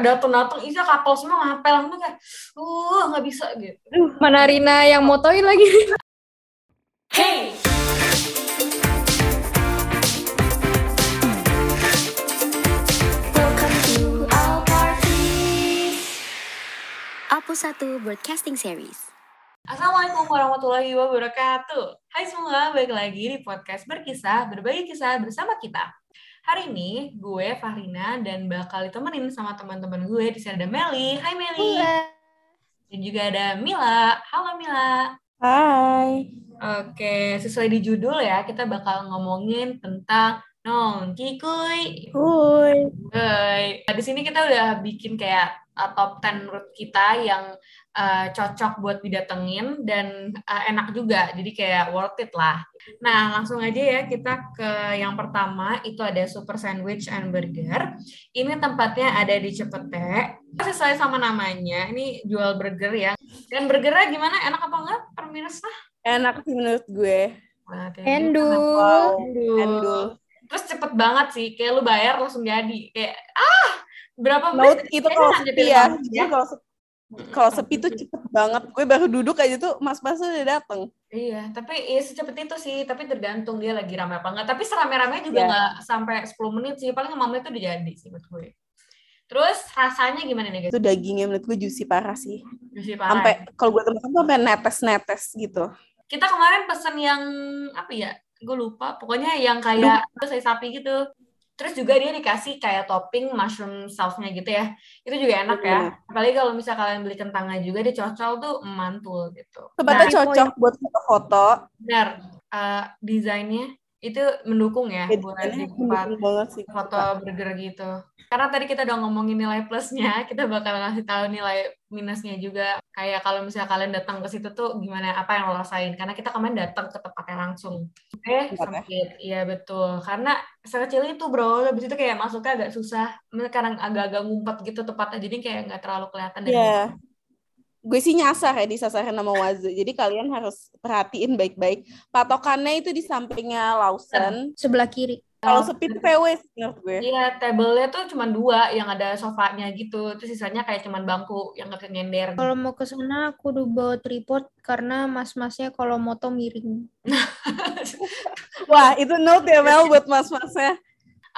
kayak dateng-dateng Isa kapal semua ngapel tuh kayak uh nggak bisa gitu Mana Rina yang motoin lagi? hey Welcome to our party. Apu satu Broadcasting Series. Assalamualaikum warahmatullahi wabarakatuh Hai semua, balik lagi di podcast Berkisah, berbagi kisah bersama kita Hari ini gue Fahrina dan bakal ditemenin sama teman-teman gue di sini ada Meli Hai Meli Dan juga ada Mila Halo Mila Hai. Oke, sesuai di judul ya, kita bakal ngomongin tentang Nong Kikuy. Hui. Hai. Nah, di sini kita udah bikin kayak uh, top 10 menurut kita yang uh, cocok buat didatengin dan uh, enak juga. Jadi kayak worth it lah. Nah, langsung aja ya kita ke yang pertama itu ada Super Sandwich and Burger. Ini tempatnya ada di Cepete. Sesuai sama namanya, ini jual burger ya. Dan burgernya gimana? Enak apa enggak? Permirsa? Enak sih menurut gue. Endul. gitu. Wow. Endul. Terus cepet banget sih, kayak lu bayar langsung jadi. Kayak, ah, berapa menit? itu kalau sepi ya. banget Jujur kalau sepi, kalau sepi tuh cepet banget. Gue baru duduk aja tuh mas-mas udah dateng. Iya, tapi ya secepat itu sih, tapi tergantung dia lagi rame apa enggak. Tapi serame-rame juga Iya. nggak sampai 10 menit sih, paling 5 menit tuh udah jadi sih menurut gue. Terus rasanya gimana nih guys? Itu dagingnya menurut gue juicy parah sih. Juicy parah. Sampai ya. kalau gue temen tuh sampai netes-netes gitu. Kita kemarin pesen yang apa ya? Gue lupa. Pokoknya yang kayak saya sapi gitu. Terus juga dia dikasih kayak topping mushroom sauce-nya gitu ya. Itu juga enak ya. Apalagi kalau misal kalian beli kentangnya juga dia cocol tuh mantul gitu. Tempatnya Nah, cocok buat foto-foto. Benar. eh, desainnya itu mendukung ya buat di tempat banget sih. foto burger gitu. Karena tadi kita udah ngomongin nilai plusnya, kita bakal ngasih tahu nilai minusnya juga. Kayak kalau misalnya kalian datang ke situ tuh gimana apa yang lo rasain? Karena kita kemarin datang ke tempatnya langsung. Oke, Tempatnya. sempit. Iya betul. Karena sekecil itu bro, habis itu kayak masuknya agak susah. Karena agak-agak ngumpet gitu tempatnya, jadi kayak nggak terlalu kelihatan dari Iya. Gue sih nyasar ya disasarin sama Wazu. Jadi kalian harus perhatiin baik-baik. Patokannya itu di sampingnya Lawson. Sebelah kiri. Kalau sepi tuh PW sih menurut gue. Iya, table-nya tuh cuma dua yang ada sofanya gitu. Terus sisanya kayak cuman bangku yang nggak nyender. Kalau mau ke sana aku udah bawa tripod karena mas-masnya kalau moto miring. Wah, itu note ya Mel buat mas-masnya.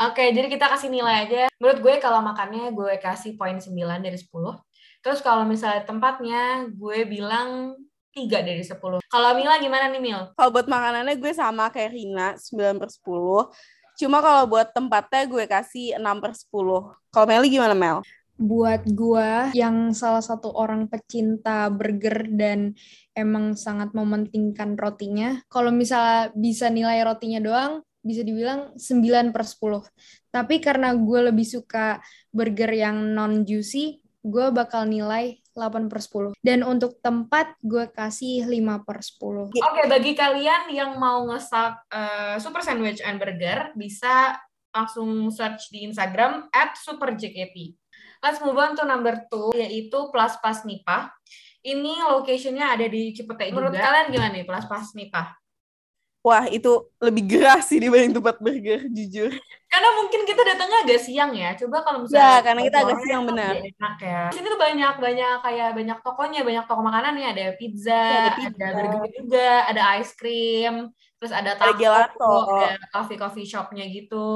Oke, jadi kita kasih nilai aja. Menurut gue kalau makannya gue kasih poin 9 dari 10. Terus kalau misalnya tempatnya gue bilang 3 dari 10. Kalau Mila gimana nih Mil? Kalau buat makanannya gue sama kayak Rina, 9 per 10. Cuma kalau buat tempatnya gue kasih 6 per 10. Kalau Meli gimana Mel? Buat gua yang salah satu orang pecinta burger dan emang sangat mementingkan rotinya, kalau misalnya bisa nilai rotinya doang, bisa dibilang 9 per 10. Tapi karena gue lebih suka burger yang non-juicy, gue bakal nilai 8 per 10. Dan untuk tempat, gue kasih 5 per 10. Oke, bagi kalian yang mau nge-stalk eh, Super Sandwich and Burger, bisa langsung search di Instagram at superjkt. Let's move on to number two, yaitu Plus Pas Nipah. Ini location-nya ada di Cipete Menurut kalian gimana nih Plus Pas Nipah? Wah, itu lebih gerah sih dibanding tempat burger, jujur. Karena mungkin kita datangnya agak siang ya. Coba kalau Ya, misalnya karena kita agak siang, benar. Enak ya. Di sini tuh banyak banyak kayak banyak tokonya, banyak toko makanan nih. Ada pizza, Ya, ada ada, pizza. burger juga, ada ice cream, terus ada Ada taco, gelato. ada coffee coffee shopnya gitu.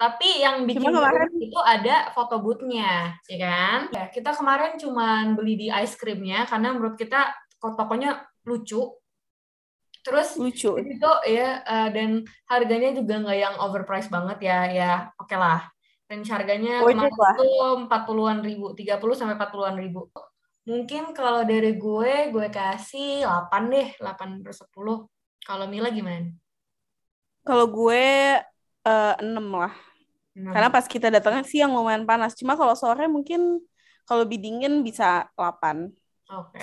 Tapi yang bikin Cuma kemarin- itu ada foto booth-nya, ya kan? Ya, kita kemarin cuman beli di ice creamnya karena menurut kita tokonya lucu. Terus Lucu. di situ ya eh, dan harganya juga nggak yang overpriced banget ya ya oke lah dan harganya kemarin lah. tuh empat puluhan ribu 30 sampai 40-an ribu mungkin kalau dari gue gue kasih 8 deh 8 per 10 kalau Mila gimana? Kalau gue 6 lah. Enam. Karena pas kita datangnya siang lumayan panas. Cuma kalau sore mungkin kalau lebih dingin bisa 8. Oke.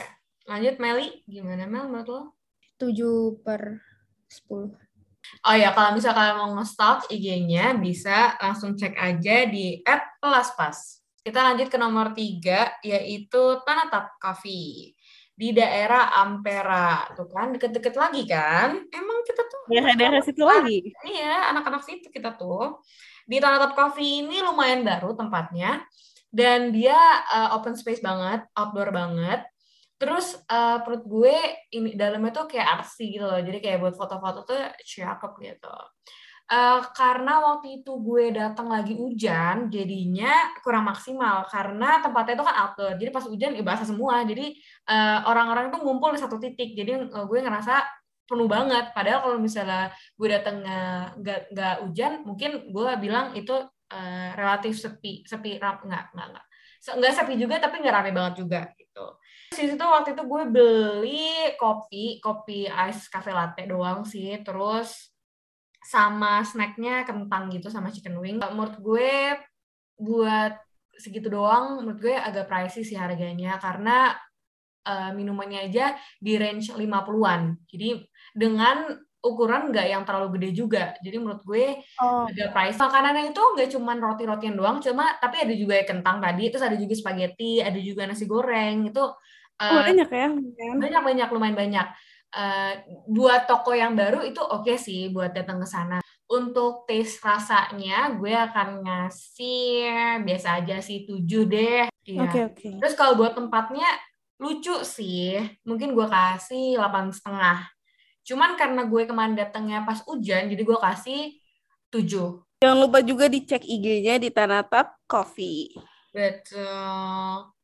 Lanjut Meli, gimana Mel menurut lo? 7 per 10. Oh ya, kalau misalnya kalian mau nge-stalk IG-nya, bisa langsung cek aja di @pelaspas. Kita lanjut ke nomor tiga, yaitu Tanatap Coffee. Di daerah Ampera. Tuh kan, deket-deket lagi kan? Emang kita tuh Daerah-daerah situ lagi. Iya, anak-anak situ kita tuh. Di Tanah Top Coffee ini lumayan baru tempatnya. dan dia uh, open space banget, outdoor banget. Terus uh, perut gue ini dalamnya tuh kayak artsy gitu loh, jadi kayak buat foto-foto tuh cakep gitu. Uh, karena waktu itu gue datang lagi hujan, jadinya kurang maksimal karena tempatnya itu kan outdoor. Jadi pas hujan ya basah semua. Jadi uh, orang-orang itu ngumpul di satu titik. Jadi uh, gue ngerasa penuh banget. Padahal kalau misalnya gue datang nggak nggak hujan, mungkin gue bilang itu uh, relatif sepi, sepi nggak nggak nggak nggak sepi juga tapi nggak rame banget juga gitu. Di situ waktu itu gue beli kopi, kopi ice cafe latte doang sih. Terus sama snacknya kentang gitu sama chicken wing. Menurut gue buat segitu doang, menurut gue agak pricey sih harganya karena uh, minumannya aja di range 50-an. Jadi dengan ukuran nggak yang terlalu gede juga. Jadi menurut gue oh. agak price. Makanannya itu nggak cuma roti-rotian doang, cuma tapi ada juga kentang tadi, terus ada juga spaghetti, ada juga nasi goreng. Itu uh, oh, banyak ya? Banyak-banyak, lumayan banyak uh, dua toko yang baru itu oke okay sih buat datang ke sana. Untuk taste rasanya gue akan ngasih biasa aja sih tujuh deh. Iya. Oke okay, oke. Okay. Terus kalau buat tempatnya lucu sih, mungkin gue kasih delapan setengah. Cuman karena gue kemarin datangnya pas hujan, jadi gue kasih tujuh. Jangan lupa juga dicek IG-nya di Tanatap Coffee. Betul.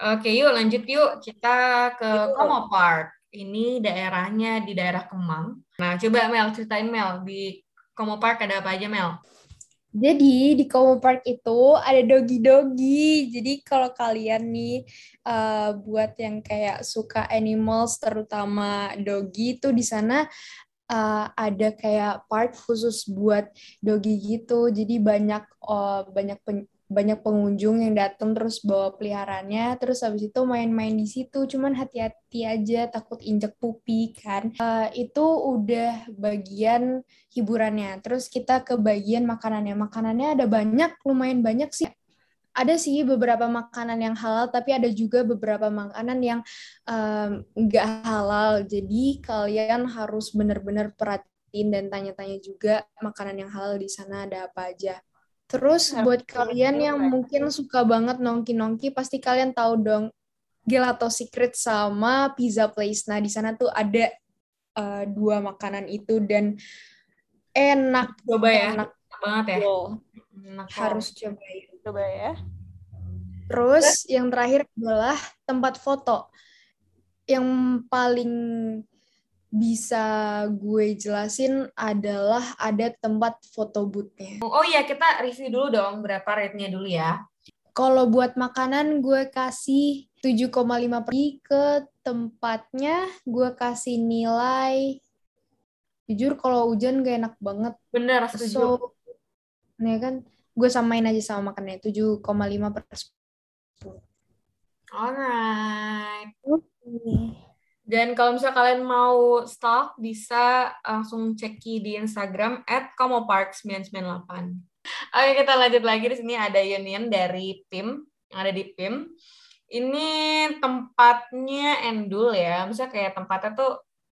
Oke, yuk lanjut yuk. Kita ke Como Park ini daerahnya di daerah Kemang. Nah, coba Mel ceritain Mel di Como Park ada apa aja Mel? Jadi di Como Park itu ada dogi-dogi. Jadi kalau kalian nih uh, buat yang kayak suka animals, terutama dogi itu di sana uh, ada kayak park khusus buat dogi gitu. Jadi banyak uh, banyak banyak pengunjung yang datang terus bawa peliharaannya terus habis itu main-main di situ cuman hati-hati aja takut injek pupi kan. Uh, itu udah bagian hiburannya. Terus kita ke bagian makanannya. Makanannya ada banyak lumayan banyak sih. Ada sih beberapa makanan yang halal tapi ada juga beberapa makanan yang nggak um, halal. Jadi kalian harus benar-benar perhatiin dan tanya-tanya juga makanan yang halal di sana ada apa aja Terus buat kalian yang mungkin suka banget nongki-nongki, pasti kalian tahu dong Gelato Secret sama Pizza Place. Nah, di sana tuh ada uh, dua makanan itu dan enak. Coba ya. Enak banget ya. Enak Harus coba ya. Coba ya. Terus yang terakhir adalah tempat foto. Yang paling bisa gue jelasin adalah ada tempat foto boothnya. Oh iya, kita review dulu dong berapa rate-nya dulu ya. Kalau buat makanan gue kasih 7,5 pergi ke tempatnya gue kasih nilai jujur kalau hujan gak enak banget. Bener, setuju. So, nih kan gue samain aja sama makannya 7,5 per 10. Alright. Okay. Dan kalau misalnya kalian mau stalk, bisa langsung ceki di Instagram at komopark998. Oke, kita lanjut lagi. Di sini ada Union dari PIM, yang ada di PIM. Ini tempatnya endul ya. Misalnya kayak tempatnya tuh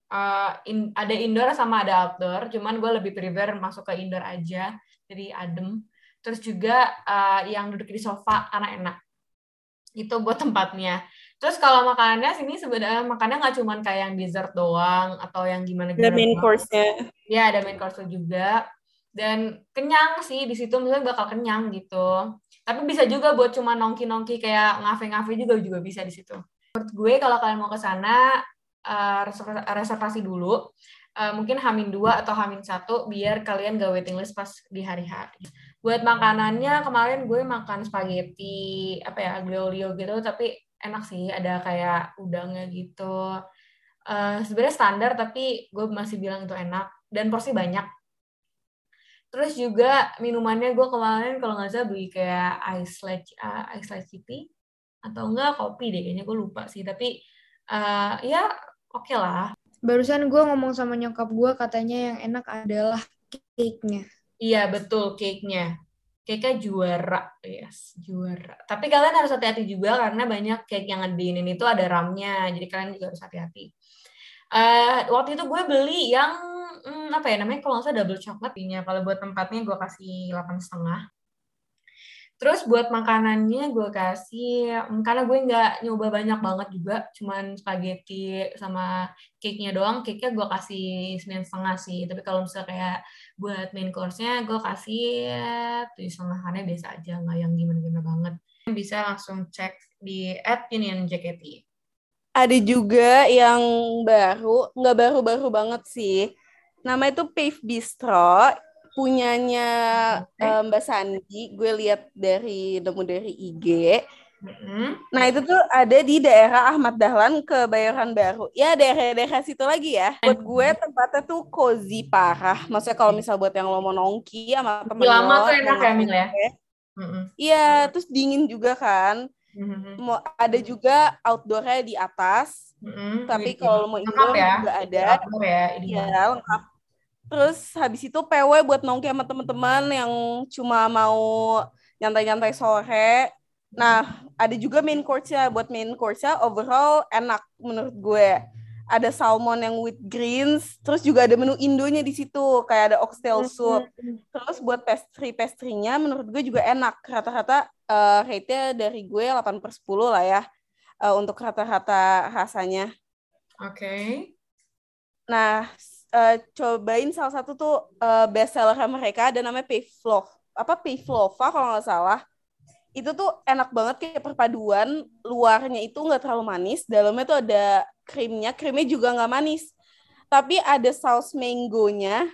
uh, in, ada indoor sama ada outdoor. Cuman gue lebih prefer masuk ke indoor aja. Jadi adem. Terus juga uh, yang duduk di sofa karena enak. Itu buat tempatnya. Terus kalau makanannya sini sebenarnya makannya nggak cuma kayak yang dessert doang atau yang gimana gimana. Ada main course-nya. Ya, ada main course juga. Dan kenyang sih di situ misalnya bakal kenyang gitu. Tapi bisa juga buat cuma nongki-nongki kayak ngafe-ngafe juga juga bisa di situ. Menurut gue kalau kalian mau ke sana uh, reservasi dulu. Uh, mungkin Hamin 2 atau Hamin 1 biar kalian gak waiting list pas di hari-hari. Buat makanannya kemarin gue makan spaghetti apa ya aglio olio gitu tapi enak sih ada kayak udangnya gitu. Uh, sebenarnya standar tapi gue masih bilang itu enak dan porsi banyak. Terus juga minumannya gue kemarin kalau nggak salah beli kayak ice latte uh, ice latte tea atau enggak kopi deh kayaknya gue lupa sih. Tapi uh, ya oke okay lah. Barusan gue ngomong sama nyokap gue katanya yang enak adalah cake-nya. Iya betul cake-nya cake-nya juara, yes, juara. Tapi kalian harus hati-hati juga karena banyak cake yang ngediinin itu ada ramnya, jadi kalian juga harus hati-hati. Uh, waktu itu gue beli yang hmm, apa ya namanya kalau nggak salah double coklat kalau buat tempatnya gue kasih delapan setengah Terus buat makanannya gue kasih, mm, karena gue nggak nyoba banyak banget juga, cuman spaghetti sama cake-nya doang. Cake-nya gue kasih sembilan setengah sih. Tapi kalau misalnya kayak buat main course-nya gue kasih tujuh setengahnya biasa aja, nggak yang gimana-gimana banget. Bisa langsung cek di at Union JKT. Ada juga yang baru, nggak baru-baru banget sih. Nama itu Pave Bistro punyanya Okay. eh, Mbak Sandi, gue lihat dari nemu dari IG. Mm-mm. Nah itu tuh ada di daerah Ahmad Dahlan Kebayoran Baru. Ya daerah-daerah situ lagi ya. Buat gue tempatnya tuh cozy parah. Maksudnya kalau misal buat yang lo mau nongki sama temen lama lo. tuh enak ya, Mil ya? Iya, terus dingin juga kan. Mhm. Mau ada juga outdoornya di atas. Mm-mm. Tapi kalau mau indoor ya. juga ada. Outdoor ya. Iya, lengkap. Terus habis itu PW buat nongki sama teman-teman yang cuma mau nyantai-nyantai sore. Nah, ada juga main course-nya. Buat main course-nya overall enak menurut gue. Ada salmon yang with greens, terus juga ada menu Indonya di situ, kayak ada oxtail soup. Terus buat pastry-pastrinya menurut gue juga enak. Rata-rata eh, rate-nya dari gue 8 per 10 lah ya. eh, untuk rata-rata rasanya. Oke. Nah, eh, cobain salah satu tuh eh, best seller mereka ada namanya Pavlov. Apa Pavlova kalau nggak salah. Itu tuh enak banget kayak perpaduan. Luarnya itu nggak terlalu manis, dalamnya tuh ada krimnya. Krimnya juga nggak manis. Tapi ada saus mangonya.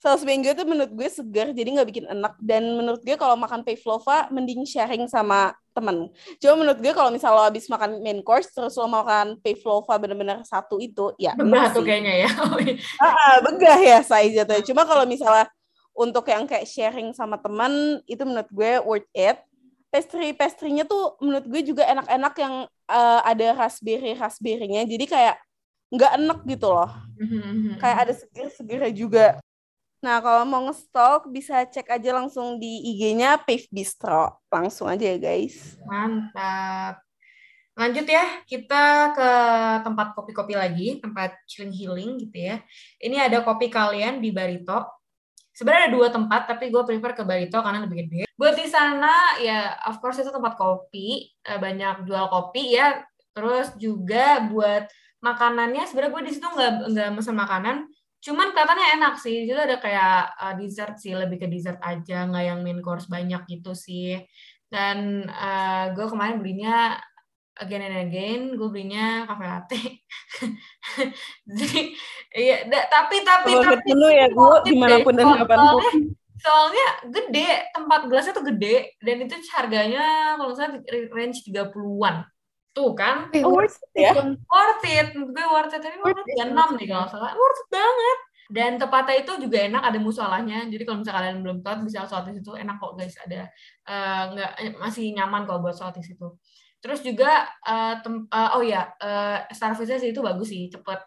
Saus mango itu menurut gue segar, jadi nggak bikin enak. Dan menurut gue kalau makan Pavlova, mending sharing sama temen. Cuma menurut gue kalau misal lo habis makan main course, terus lo makan Pavlova bener-bener satu itu, ya Begah enak tuh kayaknya ya. Ah, begah ya saya jatuhnya. Cuma kalau misalnya untuk yang kayak sharing sama teman itu menurut gue worth it. Pastry pastrinya tuh menurut gue juga enak-enak yang eh, ada raspberry raspberrynya. Jadi kayak nggak enak gitu loh. Mhm. Kayak ada seger-segernya juga. Nah kalau mau ngestok bisa cek aja langsung di IG-nya Pave Bistro. Langsung aja ya guys. Mantap. Lanjut ya, kita ke tempat kopi-kopi lagi, tempat chilling healing gitu ya. Ini ada kopi kalian di Barito. Sebenarnya ada dua tempat, tapi gue prefer ke Barito karena lebih gede. Buat di sana, ya of course itu tempat kopi, eh, banyak jual kopi ya. Terus juga buat makanannya, sebenarnya gue di situ nggak nggak mesen makanan, cuman kelihatannya enak sih. Di situ ada kayak eh, dessert sih, lebih ke dessert aja, nggak yang main course banyak gitu sih. Dan eh, gue kemarin belinya again and again, gue belinya cafe latte. Jadi, iya, da- tapi tapi Favorit tapi menu ya gue di mana pun dan kapan pun. Soalnya, soalnya gede, tempat gelasnya tuh gede dan itu harganya kalau nggak salah range 30-an. Tuh kan, Eh, Oh, worth it ya? worth it. Menurut gue worth it. Tapi Worth it. 36 deh kalau salah. Worth it banget. Dan tempatnya itu juga enak, ada musolahnya. Jadi kalau misalnya kalian belum tahu, bisa sholat di situ. Enak kok guys, ada eh, nggak masih nyaman kok buat sholat di situ. Terus juga eh, tem- eh, oh ya, eh, service-nya sih itu bagus sih, cepet.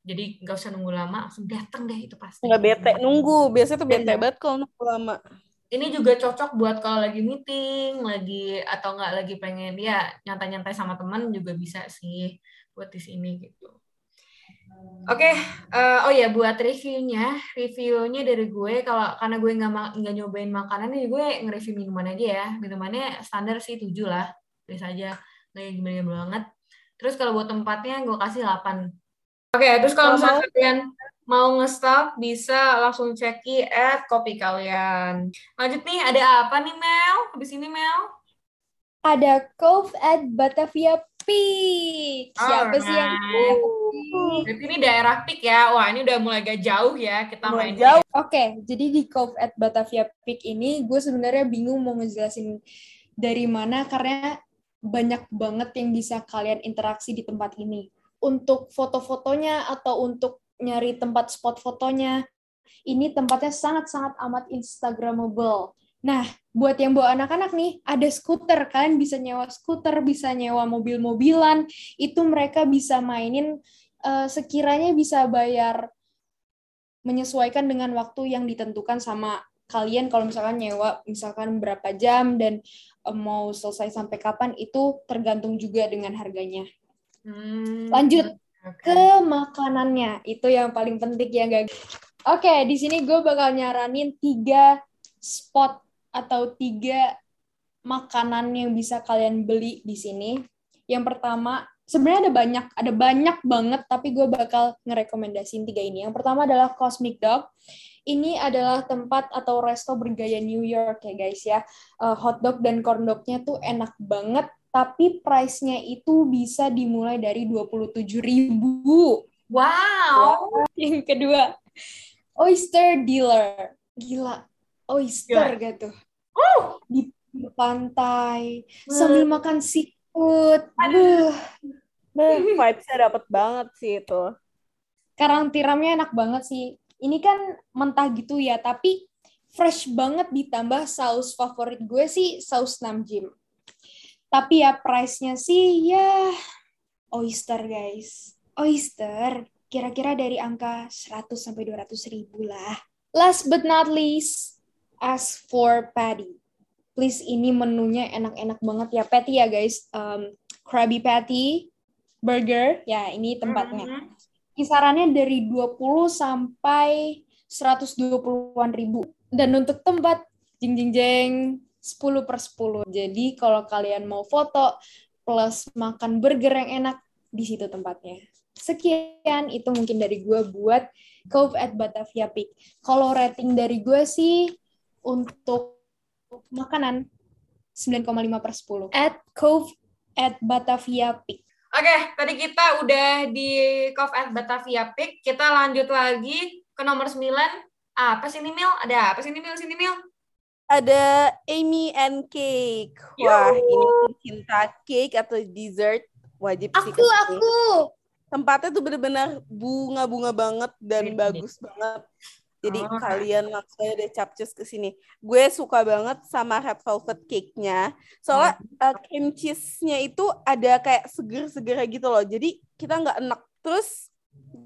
Jadi nggak usah nunggu lama, langsung dateng deh itu pasti. Nggak bete nunggu. Biasanya tuh bete Iya. banget kalau nunggu lama. Ini juga cocok buat kalau lagi meeting, lagi atau nggak lagi pengen ya nyantai-nyantai sama temen juga bisa sih buat di sini gitu. Oke, eh, oh ya buat reviewnya, reviewnya dari gue kalau karena gue nggak nggak nyobain makanan nih gue nge-review minuman aja ya. Minumannya standar sih 7 lah, biasa aja, nggak yang gimana banget. Terus kalau buat tempatnya gue kasih 8. Oke, terus kalau Kalau misalnya kalian mau nge-stop bisa langsung ceki at kopi kalian. Lanjut nih, ada apa nih Mel? Habis ini Mel? Ada Cove at Batavia Peak. Siapa sih yang Alright. Peak? Berarti ini daerah Pik ya. Wah, ini udah mulai agak jauh ya kita Mulai main jauh. Oke, jadi di Cove at Batavia Peak ini gue sebenarnya bingung mau ngejelasin dari mana karena banyak banget yang bisa kalian interaksi di tempat ini. Untuk foto-fotonya atau untuk nyari tempat spot fotonya, ini tempatnya sangat-sangat amat instagramable. Nah, buat yang bawa anak-anak nih, ada skuter. Kalian bisa nyewa skuter, bisa nyewa mobil-mobilan. Itu mereka bisa mainin eh, sekiranya bisa bayar menyesuaikan dengan waktu yang ditentukan sama kalian kalau misalkan nyewa misalkan berapa jam dan eh, mau selesai sampai kapan itu tergantung juga dengan harganya. Hmm, Lanjut ke makanannya itu yang paling penting ya guys. Oke, di sini gue bakal nyaranin tiga spot atau tiga makanan yang bisa kalian beli di sini. Yang pertama, sebenarnya ada banyak, ada banyak banget, tapi gue bakal ngerekomendasiin tiga ini. Yang pertama adalah Cosmic Dog. Ini adalah tempat atau resto bergaya New York ya guys ya. Uh, hotdog dan corn dognya tuh enak banget, tapi price-nya itu bisa dimulai dari 27 ribu. Wow. Yang kedua, oyster dealer. Gila, oyster Gila. gitu. Uh, Di pantai, sambil makan seafood. Beh, vibes-nya dapet banget sih itu. Karang tiramnya enak banget sih. Ini kan mentah gitu ya, tapi fresh banget ditambah saus favorit gue sih saus Namjim. Tapi ya price-nya sih ya oyster guys. Oyster kira-kira dari angka 100 sampai 200 ribu lah. Last but not least, as for patty. Please ini menunya enak-enak banget ya patty ya guys. Um, Krabby Patty, burger, ya ini tempatnya mhm. kisarannya dari 20 sampai 120-an ribu. Dan untuk tempat, jeng jeng jeng, 10 per 10. Jadi kalau kalian mau foto plus makan burger yang enak, di situ tempatnya. Sekian, itu mungkin dari gue buat Cove at Batavia Peak. Kalau rating dari gue sih, untuk makanan, 9,5 per 10. At Cove at Batavia Peak. Oke, tadi kita udah di Cove at Batavia Peak. Kita lanjut lagi ke nomor 9. Apa sih ini, Mil? Ada apa sih ini, Mil? Sini, Mil. Ada Amy and Cake. Wah, ini cinta cake atau dessert wajib sih Aku, ke sini. aku! Tempatnya tuh bener-bener bunga-bunga banget dan Ini. bagus banget. Jadi Oh. kalian langsung aja deh capcus ke sini. Gue suka banget sama red velvet cake-nya. Soalnya uh, cream cheese-nya itu ada kayak seger-seger gitu loh. Jadi kita nggak enak. Terus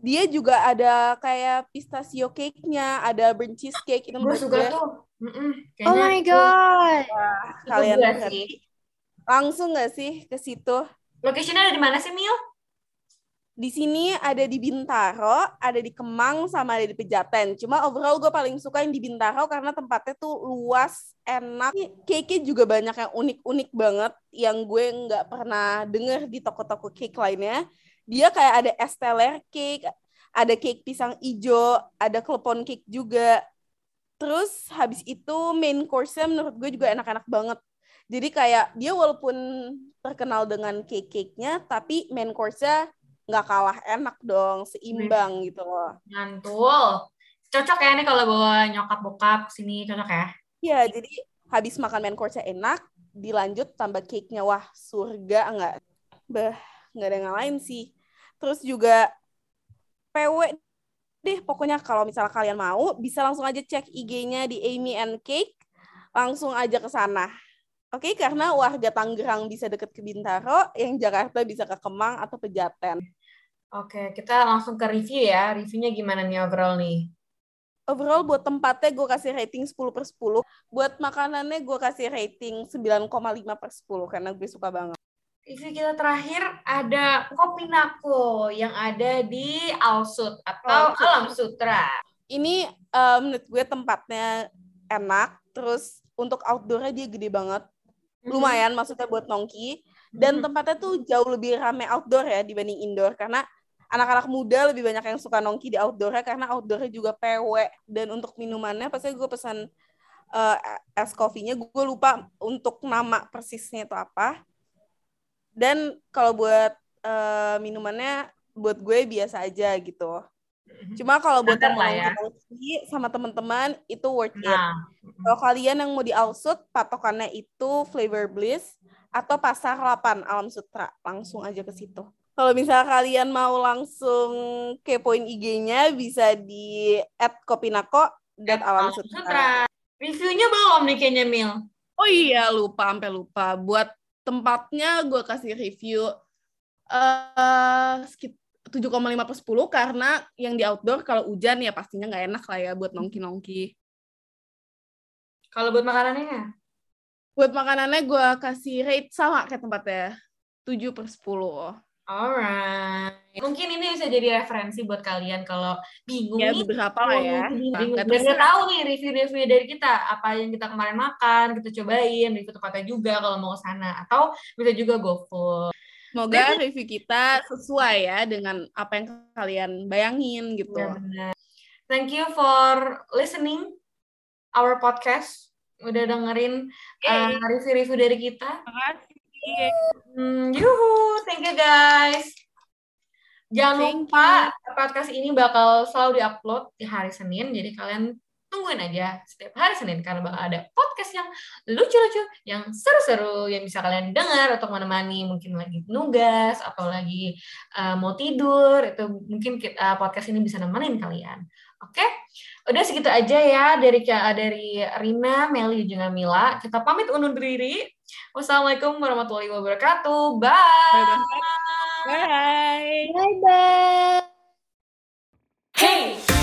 dia juga ada kayak pistachio cake-nya, ada burnt cheese cake. Itu Gue suka tuh. Oh my itu- god! kalian gue berarti sih. langsung nggak sih ke situ? Location-nya ada di mana sih, Mil? Di sini ada di Bintaro, ada di Kemang, sama ada di Pejaten. Cuma overall gue paling suka yang di Bintaro karena tempatnya tuh luas, enak. Cake-nya juga banyak yang unik-unik banget yang gue nggak pernah denger di toko-toko cake lainnya. Dia kayak ada esteller cake, ada cake pisang ijo, ada klepon cake juga. Terus habis itu main course-nya menurut gue juga enak-enak banget. Jadi kayak dia walaupun terkenal dengan cake-cake-nya, tapi main course-nya nggak kalah enak dong, seimbang gitu loh. Mantul. Cocok ya nih kalau bawa nyokap bokap sini cocok ya. Iya, jadi habis makan main course-nya enak, dilanjut tambah cake-nya. Wah, surga nggak? Bah, nggak ada yang ngalahin sih. Terus juga PW deh, pokoknya kalau misalnya kalian mau, bisa langsung aja cek IG-nya di Amy and Cake. Langsung aja ke sana. Oke, karena warga Tangerang bisa deket ke Bintaro, yang Jakarta bisa ke Kemang atau Pejaten. Oke, kita langsung ke review ya. Reviewnya gimana nih overall nih? Overall buat tempatnya gue kasih rating 10 per 10. Buat makanannya gue kasih rating 9,5 per 10 karena gue suka banget. Review kita terakhir ada Kopi Nako yang ada di Alsut atau Alsut. Alam Sutra. Ini eh, menurut gue tempatnya enak. Terus untuk outdoornya dia gede banget. Lumayan maksudnya buat nongki. Dan Mhm. tempatnya tuh jauh lebih rame outdoor ya dibanding indoor. Karena anak-anak muda lebih banyak yang suka nongki di outdoornya karena outdoornya juga PW. Dan untuk minumannya pasti gue pesan eh, es kopinya. Gue lupa untuk nama persisnya itu apa. Dan kalau buat eh, minumannya buat gue biasa aja gitu. Cuma kalau buat yang lah ya. sama teman-teman itu worth it. Nah, Kalau kalian yang mau di Alsut, patokannya itu Flavor Bliss atau Pasar 8 Alam Sutra. Langsung aja ke situ. Kalau misalnya kalian mau langsung kepoin IG-nya, bisa di @kopinako dan Alam. Sutra. Reviewnya belum nih kayaknya, Mil. Oh iya, lupa sampai lupa. Buat tempatnya gue kasih review eh sekit- 7,5 per 10 karena yang di outdoor kalau hujan ya pastinya nggak enak lah ya buat nongki-nongki. Kalau buat makanannya? Buat makanannya gue kasih rate sama kayak tempatnya. 7 per 10. Alright. Mungkin ini bisa jadi referensi buat kalian kalau bingung Ya nih. beberapa lah ya. Bingung. Dan nggak tahu nih review-review dari kita. Apa yang kita kemarin makan, kita cobain. Review tempatnya juga kalau mau ke sana. Atau bisa juga GoFood. Semoga review kita sesuai ya dengan apa yang kalian bayangin gitu. Ya, benar. Thank you for listening our podcast. Udah dengerin uh, review-review dari kita. Makasih. Hmm, yuhu, thank you guys. Jangan Thank lupa podcast ini bakal selalu diupload di hari Senin, jadi kalian tungguin aja setiap hari Senin karena bakal ada podcast yang lucu-lucu, yang seru-seru, yang bisa kalian dengar untuk menemani mungkin lagi nugas atau lagi uh, mau tidur, itu mungkin kita, podcast ini bisa nemenin kalian. Oke, udah segitu aja ya dari dari Rina, Meli, juga Mila. Kita pamit undur diri. Wassalamualaikum warahmatullahi wabarakatuh. Bye. Bye. Bye. Bye. Bye. Hey.